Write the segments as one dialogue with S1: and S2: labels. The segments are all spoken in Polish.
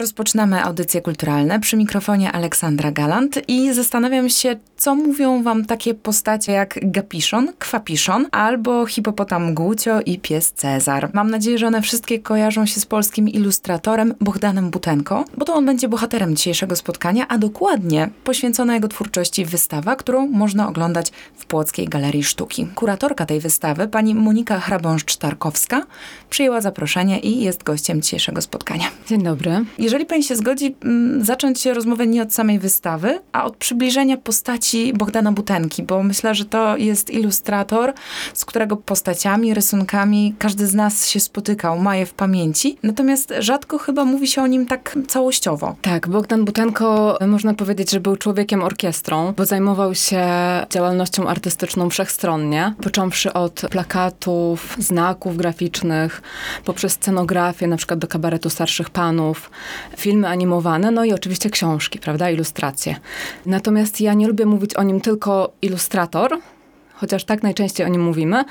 S1: Rozpoczynamy audycje kulturalne przy mikrofonie Aleksandra Galant i zastanawiam się, co mówią wam takie postacie jak Gapiszon, Kwapiszon albo hipopotam Gucio i pies Cezar. Mam nadzieję, że one wszystkie kojarzą się z polskim ilustratorem Bohdanem Butenko, bo to on będzie bohaterem dzisiejszego spotkania, a dokładnie poświęcona jego twórczości wystawa, którą można oglądać w Płockiej Galerii Sztuki. Kuratorka tej wystawy, pani Monika Hrabąszcz-Tarkowska, przyjęła zaproszenie i jest gościem dzisiejszego spotkania.
S2: Dzień dobry.
S1: Jeżeli pani się zgodzi, m, zacząć rozmowę nie od samej wystawy, a od przybliżenia postaci Bogdana Butenki, bo myślę, że to jest ilustrator, z którego postaciami, rysunkami każdy z nas się spotykał, ma je w pamięci. Natomiast rzadko chyba mówi się o nim tak całościowo.
S2: Tak, Bogdan Butenko można powiedzieć, że był człowiekiem orkiestrą, bo zajmował się działalnością artystyczną wszechstronnie, począwszy od plakatów, znaków graficznych, poprzez scenografię, na przykład do kabaretu starszych panów, filmy animowane, no i oczywiście książki, prawda, ilustracje. Natomiast ja nie lubię mówić o nim tylko ilustrator, chociaż tak najczęściej o nim mówimy,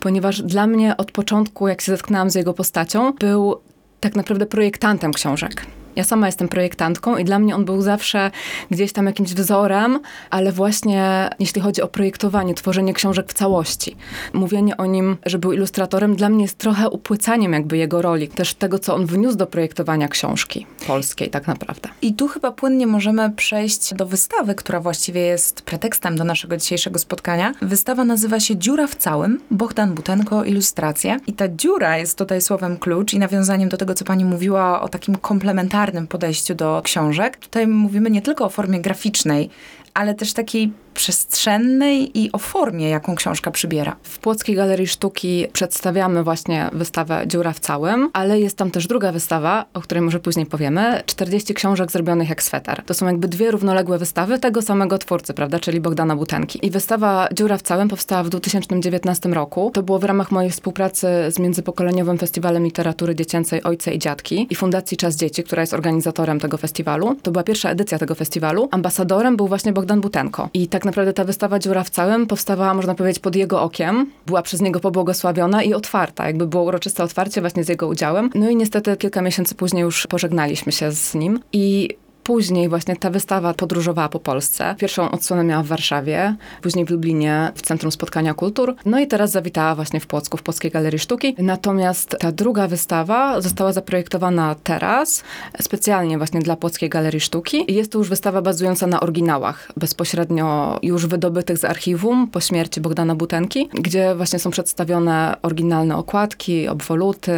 S2: ponieważ dla mnie od początku, jak się zetknęłam z jego postacią, był tak naprawdę projektantem książek. Ja sama jestem projektantką i dla mnie on był zawsze gdzieś tam jakimś wzorem, ale właśnie jeśli chodzi o projektowanie, tworzenie książek w całości, mówienie o nim, że był ilustratorem, dla mnie jest trochę upłycaniem jakby jego roli, też tego, co on wniósł do projektowania książki polskiej tak naprawdę.
S1: I tu chyba płynnie możemy przejść do wystawy, która właściwie jest pretekstem do naszego dzisiejszego spotkania. Wystawa nazywa się Dziura w całym, Bogdan Butenko, ilustracje. I ta dziura jest tutaj słowem klucz i nawiązaniem do tego, co pani mówiła o takim komplementarnym podejściu do książek. Tutaj mówimy nie tylko o formie graficznej, ale też takiej przestrzennej i o formie, jaką książka przybiera.
S2: W Płockiej Galerii Sztuki przedstawiamy właśnie wystawę Dziura w całym, ale jest tam też druga wystawa, o której może później powiemy. 40 książek zrobionych jak sweter. To są jakby dwie równoległe wystawy tego samego twórcy, prawda, czyli Bogdana Butenki. I wystawa Dziura w całym powstała w 2019 roku. To było w ramach mojej współpracy z Międzypokoleniowym Festiwalem Literatury Dziecięcej Ojce i Dziadki i Fundacji Czas Dzieci, która jest organizatorem tego festiwalu. To była pierwsza edycja tego festiwalu. Ambasadorem był właśnie Bogdan Butenko. I tak naprawdę ta wystawa Dziura w całym powstawała, można powiedzieć, pod jego okiem. Była przez niego pobłogosławiona i otwarta. Jakby było uroczyste otwarcie właśnie z jego udziałem. No i niestety kilka miesięcy później już pożegnaliśmy się z nim. I Później właśnie ta wystawa podróżowała po Polsce. Pierwszą odsłonę miała w Warszawie, później w Lublinie, w Centrum Spotkania Kultur. No i teraz zawitała właśnie w Płocku, w Płockiej Galerii Sztuki. Natomiast ta druga wystawa została zaprojektowana teraz, specjalnie właśnie dla Płockiej Galerii Sztuki. Jest to już wystawa bazująca na oryginałach, bezpośrednio już wydobytych z archiwum po śmierci Bogdana Butenki, gdzie właśnie są przedstawione oryginalne okładki, obwoluty,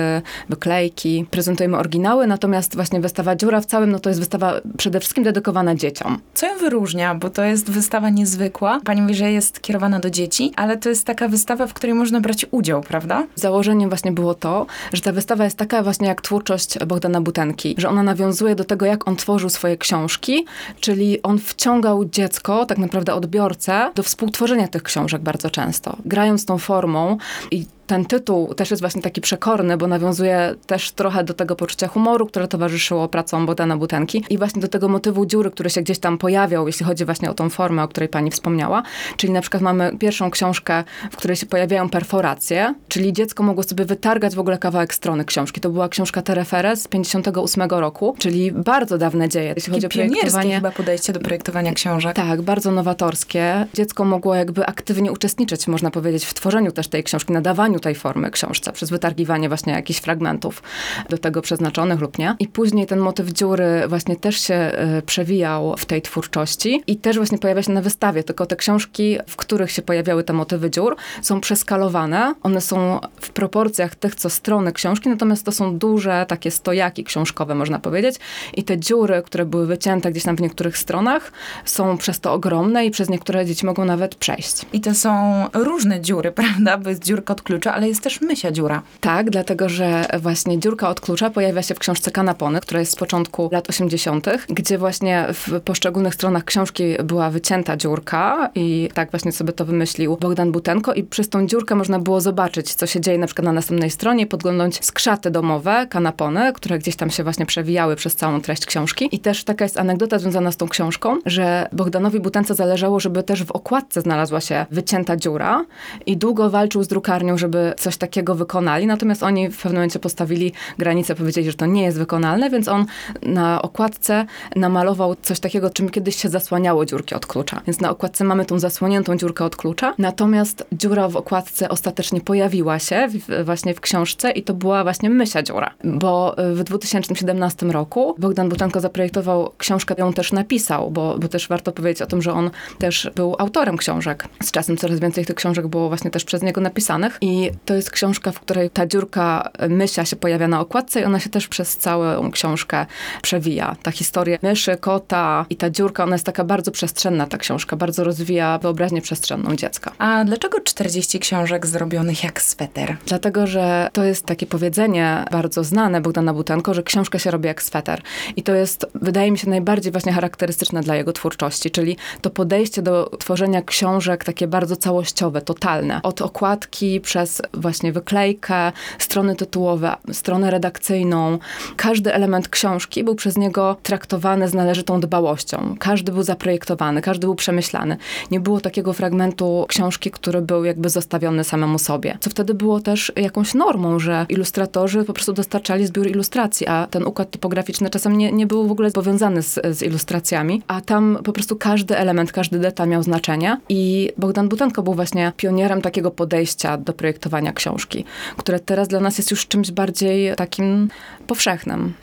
S2: wyklejki. Prezentujemy oryginały, natomiast właśnie wystawa Dziura w całym, no to jest wystawa przede wszystkim dedykowana dzieciom.
S1: Co ją wyróżnia, bo to jest wystawa niezwykła. Pani mówi, że jest kierowana do dzieci, ale to jest taka wystawa, w której można brać udział, prawda?
S2: Założeniem właśnie było to, że ta wystawa jest taka właśnie jak twórczość Bogdana Butenki, że ona nawiązuje do tego, jak on tworzył swoje książki, czyli on wciągał dziecko, tak naprawdę odbiorcę, do współtworzenia tych książek bardzo często. Grając tą formą i ten tytuł też jest właśnie taki przekorny, bo nawiązuje też trochę do tego poczucia humoru, które towarzyszyło pracom Bogdana Butenki i właśnie do tego motywu dziury, który się gdzieś tam pojawiał, jeśli chodzi właśnie o tą formę, o której pani wspomniała. Czyli na przykład mamy pierwszą książkę, w której się pojawiają perforacje, czyli dziecko mogło sobie wytargać w ogóle kawałek strony książki. To była książka Terefere z 58 roku, czyli bardzo dawne dzieje,
S1: jeśli chodzi o projektowanie. chyba podejście do projektowania książek.
S2: Tak, bardzo nowatorskie. Dziecko mogło jakby aktywnie uczestniczyć, można powiedzieć, w tworzeniu też tej książki, nadawaniu tej formy książce, przez wytargiwanie właśnie jakichś fragmentów do tego przeznaczonych lub nie. I później ten motyw dziury właśnie też się y, przewijał w tej twórczości i też właśnie pojawia się na wystawie, tylko te książki, w których się pojawiały te motywy dziur, są przeskalowane. One są w proporcjach tych, co strony książki, natomiast to są duże takie stojaki książkowe, można powiedzieć. I te dziury, które były wycięte gdzieś tam w niektórych stronach, są przez to ogromne i przez niektóre dzieci mogą nawet przejść.
S1: I to są różne dziury, prawda? Bo jest dziurka od klucza, ale jest też mysia dziura.
S2: Tak, dlatego że właśnie dziurka od klucza pojawia się w książce Kanapony, która jest z początku lat 80., gdzie właśnie w poszczególnych stronach książki była wycięta dziurka i tak właśnie sobie to wymyślił Bogdan Butenko i przez tą dziurkę można było zobaczyć, co się dzieje na przykład na następnej stronie, podglądnąć skrzaty domowe, kanapony, które gdzieś tam się właśnie przewijały przez całą treść książki. I też taka jest anegdota związana z tą książką, że Bogdanowi Butence zależało, żeby też w okładce znalazła się wycięta dziura i długo walczył z drukarnią, żeby coś takiego wykonali, natomiast oni w pewnym momencie postawili granicę, powiedzieli, że to nie jest wykonalne, więc on na okładce namalował coś takiego, czym kiedyś się zasłaniało dziurki od klucza. Więc na okładce mamy tą zasłoniętą dziurkę od klucza, natomiast dziura w okładce ostatecznie pojawiła się w, właśnie w książce i to była właśnie mysia dziura, bo w 2017 roku Bogdan Butanko zaprojektował książkę, ją też napisał, bo, bo też warto powiedzieć o tym, że on też był autorem książek. Z czasem coraz więcej tych książek było właśnie też przez niego napisanych i to jest książka, w której ta dziurka mysia się pojawia na okładce i ona się też przez całą książkę przewija. Ta historia myszy, kota i ta dziurka, ona jest taka bardzo przestrzenna, ta książka, bardzo rozwija wyobraźnię przestrzenną dziecka.
S1: A dlaczego 40 książek zrobionych jak sweter?
S2: Dlatego, że to jest takie powiedzenie bardzo znane Bogdana Butenko, że książka się robi jak sweter. I to jest, wydaje mi się, najbardziej właśnie charakterystyczne dla jego twórczości, czyli to podejście do tworzenia książek takie bardzo całościowe, totalne. Od okładki przez właśnie wyklejkę, strony tytułowe, stronę redakcyjną. Każdy element książki był przez niego traktowany z należytą dbałością. Każdy był zaprojektowany, każdy był przemyślany. Nie było takiego fragmentu książki, który był jakby zostawiony samemu sobie. Co wtedy było też jakąś normą, że ilustratorzy po prostu dostarczali zbiór ilustracji, a ten układ typograficzny czasem nie, nie był w ogóle powiązany z, z ilustracjami, a tam po prostu każdy element, każdy detal miał znaczenie i Bogdan Butenko był właśnie pionierem takiego podejścia do projektowania książki, które teraz dla nas jest już czymś bardziej takim powszechnym.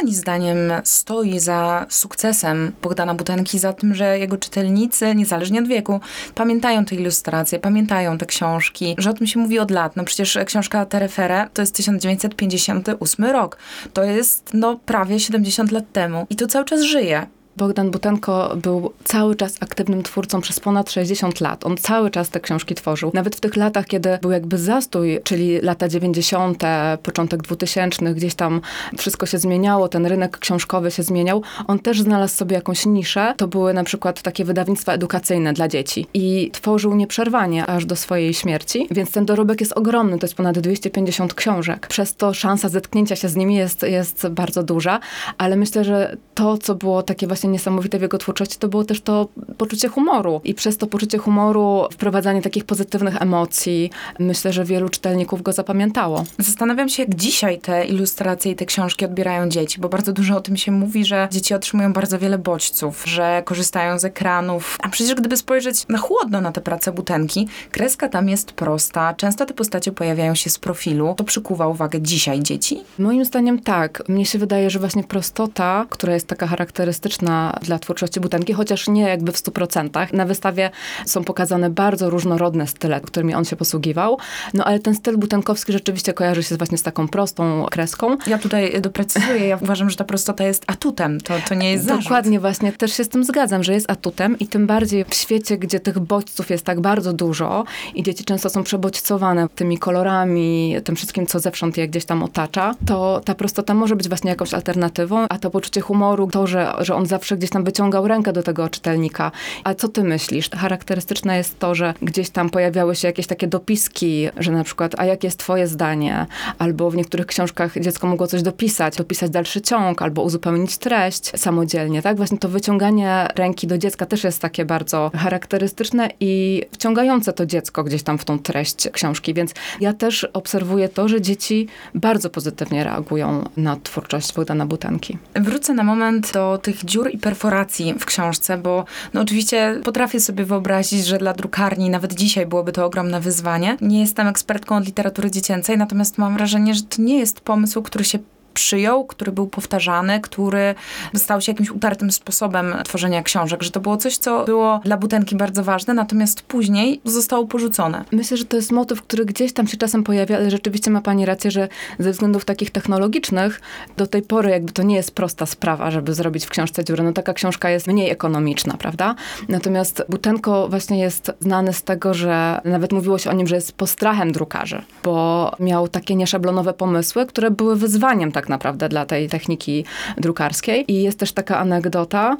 S1: Pani zdaniem stoi za sukcesem Bogdana Butenki, za tym, że jego czytelnicy, niezależnie od wieku, pamiętają te ilustracje, pamiętają te książki, że o tym się mówi od lat. No przecież książka Terefere to jest 1958 rok. To jest no prawie 70 lat temu i to cały czas żyje.
S2: Bogdan Butenko był cały czas aktywnym twórcą przez ponad 60 lat. On cały czas te książki tworzył. Nawet w tych latach, kiedy był jakby zastój, czyli lata 90., początek 2000, gdzieś tam wszystko się zmieniało, ten rynek książkowy się zmieniał, on też znalazł sobie jakąś niszę. To były na przykład takie wydawnictwa edukacyjne dla dzieci. I tworzył nieprzerwanie aż do swojej śmierci, więc ten dorobek jest ogromny, to jest ponad 250 książek. Przez to szansa zetknięcia się z nimi jest, jest bardzo duża, ale myślę, że to, co było takie właśnie niesamowite w jego twórczości, to było też to poczucie humoru. I przez to poczucie humoru, wprowadzanie takich pozytywnych emocji, myślę, że wielu czytelników go zapamiętało.
S1: Zastanawiam się, jak dzisiaj te ilustracje i te książki odbierają dzieci, bo bardzo dużo o tym się mówi, że dzieci otrzymują bardzo wiele bodźców, że korzystają z ekranów. A przecież gdyby spojrzeć na chłodno na tę pracę butenki, kreska tam jest prosta, często te postacie pojawiają się z profilu. To przykuwa uwagę dzisiaj dzieci?
S2: Moim zdaniem tak. Mnie się wydaje, że właśnie prostota, która jest taka charakterystyczna dla twórczości Butenki, chociaż nie jakby w 100%. Na wystawie są pokazane bardzo różnorodne style, którymi on się posługiwał, no ale ten styl butenkowski rzeczywiście kojarzy się właśnie z taką prostą kreską.
S1: Ja tutaj doprecyzuję, ja uważam, że ta prostota jest atutem, to, to nie jest zarzut.
S2: Dokładnie właśnie, też się z tym zgadzam, że jest atutem i tym bardziej w świecie, gdzie tych bodźców jest tak bardzo dużo i dzieci często są przebodźcowane tymi kolorami, tym wszystkim, co zewsząd je gdzieś tam otacza, to ta prostota może być właśnie jakąś alternatywą, a to poczucie humoru, to, że, że on zawsze gdzieś tam wyciągał rękę do tego czytelnika. A co ty myślisz? Charakterystyczne jest to, że gdzieś tam pojawiały się jakieś takie dopiski, że na przykład, a jakie jest twoje zdanie? Albo w niektórych książkach dziecko mogło coś dopisać, dopisać dalszy ciąg, albo uzupełnić treść samodzielnie, tak? Właśnie to wyciąganie ręki do dziecka też jest takie bardzo charakterystyczne i wciągające to dziecko gdzieś tam w tą treść książki, więc ja też obserwuję to, że dzieci bardzo pozytywnie reagują na twórczość Bogdana Butenki.
S1: Wrócę na moment do tych dziur i perforacji w książce, bo no oczywiście potrafię sobie wyobrazić, że dla drukarni nawet dzisiaj byłoby to ogromne wyzwanie. Nie jestem ekspertką od literatury dziecięcej, natomiast mam wrażenie, że to nie jest pomysł, który się przyjął, który był powtarzany, który stał się jakimś utartym sposobem tworzenia książek, że to było coś, co było dla Butenki bardzo ważne, natomiast później zostało porzucone.
S2: Myślę, że to jest motyw, który gdzieś tam się czasem pojawia, ale rzeczywiście ma pani rację, że ze względów takich technologicznych do tej pory jakby to nie jest prosta sprawa, żeby zrobić w książce dziurę. No taka książka jest mniej ekonomiczna, prawda? Natomiast Butenko właśnie jest znany z tego, że nawet mówiło się o nim, że jest postrachem drukarzy, bo miał takie nieszablonowe pomysły, które były wyzwaniem tak naprawdę dla tej techniki drukarskiej. I jest też taka anegdota,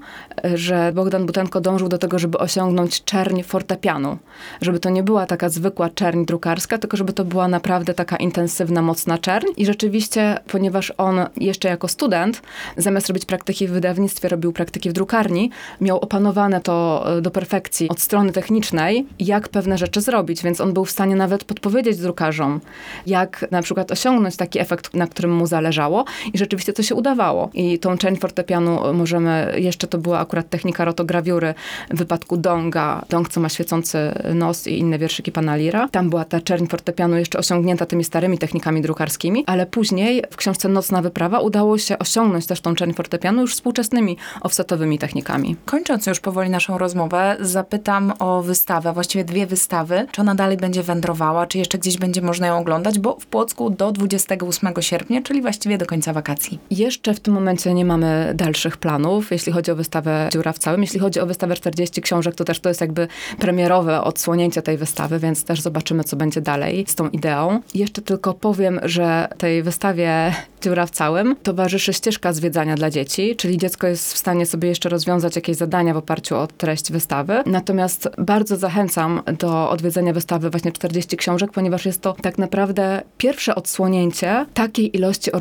S2: że Bogdan Butenko dążył do tego, żeby osiągnąć czerń fortepianu. Żeby to nie była taka zwykła czerń drukarska, tylko żeby to była naprawdę taka intensywna, mocna czerń. I rzeczywiście, ponieważ on jeszcze jako student, zamiast robić praktyki w wydawnictwie, robił praktyki w drukarni, miał opanowane to e, do perfekcji od strony technicznej, jak pewne rzeczy zrobić, więc on był w stanie nawet podpowiedzieć drukarzom, jak na przykład osiągnąć taki efekt, na którym mu zależało i rzeczywiście to się udawało. I tą część fortepianu możemy, jeszcze to była akurat technika rotograwiury w wypadku Donga, Dong, co ma świecący nos i inne wierszyki pana Lira. Tam była ta czerń fortepianu jeszcze osiągnięta tymi starymi technikami drukarskimi, ale później w książce Nocna Wyprawa udało się osiągnąć też tą czerń fortepianu już współczesnymi offsetowymi technikami.
S1: Kończąc już powoli naszą rozmowę, zapytam o wystawę, właściwie dwie wystawy. Czy ona dalej będzie wędrowała, czy jeszcze gdzieś będzie można ją oglądać, bo w Płocku do 28 sierpnia, czyli właściwie do końca wakacji.
S2: Jeszcze w tym momencie nie mamy dalszych planów, jeśli chodzi o wystawę Dziura w całym. Jeśli chodzi o wystawę 40 książek, to też to jest jakby premierowe odsłonięcie tej wystawy, więc też zobaczymy, co będzie dalej z tą ideą. Jeszcze tylko powiem, że tej wystawie Dziura w całym towarzyszy ścieżka zwiedzania dla dzieci, czyli dziecko jest w stanie sobie jeszcze rozwiązać jakieś zadania w oparciu o treść wystawy. Natomiast bardzo zachęcam do odwiedzenia wystawy właśnie 40 książek, ponieważ jest to tak naprawdę pierwsze odsłonięcie takiej ilości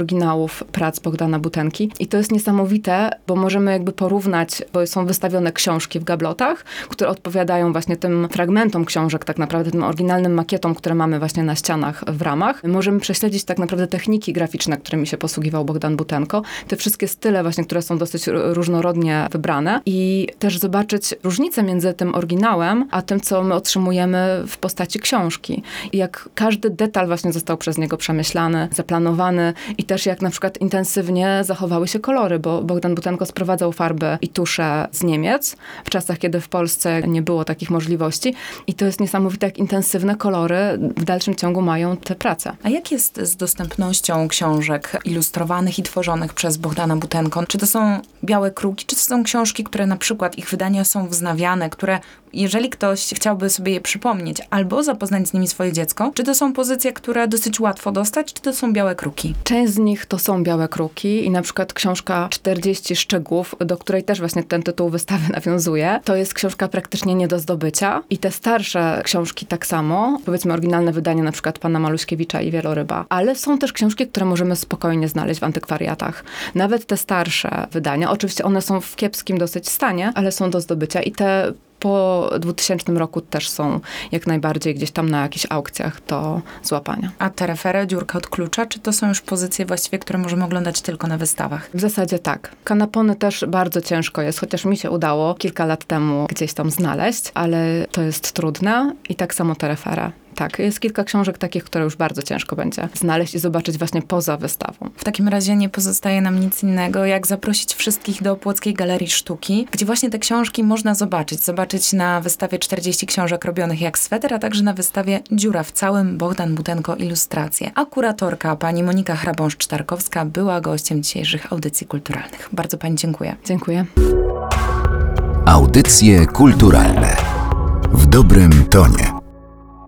S2: prac Bogdana Butenki. I to jest niesamowite, bo możemy jakby porównać, bo są wystawione książki w gablotach, które odpowiadają właśnie tym fragmentom książek, tak naprawdę tym oryginalnym makietom, które mamy właśnie na ścianach w ramach. Możemy prześledzić tak naprawdę techniki graficzne, którymi się posługiwał Bogdan Butenko. Te wszystkie style właśnie, które są dosyć różnorodnie wybrane i też zobaczyć różnicę między tym oryginałem, a tym, co my otrzymujemy w postaci książki. I jak każdy detal właśnie został przez niego przemyślany, zaplanowany i też jak na przykład intensywnie zachowały się kolory, bo Bogdan Butenko sprowadzał farby i tusze z Niemiec w czasach, kiedy w Polsce nie było takich możliwości i to jest niesamowite, jak intensywne kolory w dalszym ciągu mają te prace.
S1: A jak jest z dostępnością książek ilustrowanych i tworzonych przez Bogdana Butenko? Czy to są białe kruki, czy to są książki, które na przykład ich wydania są wznawiane, które jeżeli ktoś chciałby sobie je przypomnieć albo zapoznać z nimi swoje dziecko, czy to są pozycje, które dosyć łatwo dostać, czy to są białe kruki?
S2: Część z nich to są białe kruki i na przykład książka 40 szczegółów, do której też właśnie ten tytuł wystawy nawiązuje, to jest książka praktycznie nie do zdobycia i te starsze książki tak samo, powiedzmy oryginalne wydania na przykład pana Maluśkiewicza i Wieloryba, ale są też książki, które możemy spokojnie znaleźć w antykwariatach. Nawet te starsze wydania, oczywiście one są w kiepskim dosyć stanie, ale są do zdobycia i te po 2000 roku też są jak najbardziej gdzieś tam na jakichś aukcjach do złapania.
S1: A tereferę, dziurka od klucza, czy to są już pozycje właściwie, które możemy oglądać tylko na wystawach?
S2: W zasadzie tak. Kanapony też bardzo ciężko jest, chociaż mi się udało kilka lat temu gdzieś tam znaleźć, ale to jest trudne i tak samo tereferę. Tak, jest kilka książek takich, które już bardzo ciężko będzie znaleźć i zobaczyć właśnie poza wystawą.
S1: W takim razie nie pozostaje nam nic innego, jak zaprosić wszystkich do Płockiej Galerii Sztuki, gdzie właśnie te książki można zobaczyć. Zobaczyć na wystawie 40 książek robionych jak sweter, a także na wystawie Dziura w całym Bogdan Butenko Ilustracje. A kuratorka pani Monika Hrabąż-Cztarkowska była gościem dzisiejszych audycji kulturalnych. Bardzo pani dziękuję.
S2: Dziękuję.
S3: Audycje kulturalne w dobrym tonie.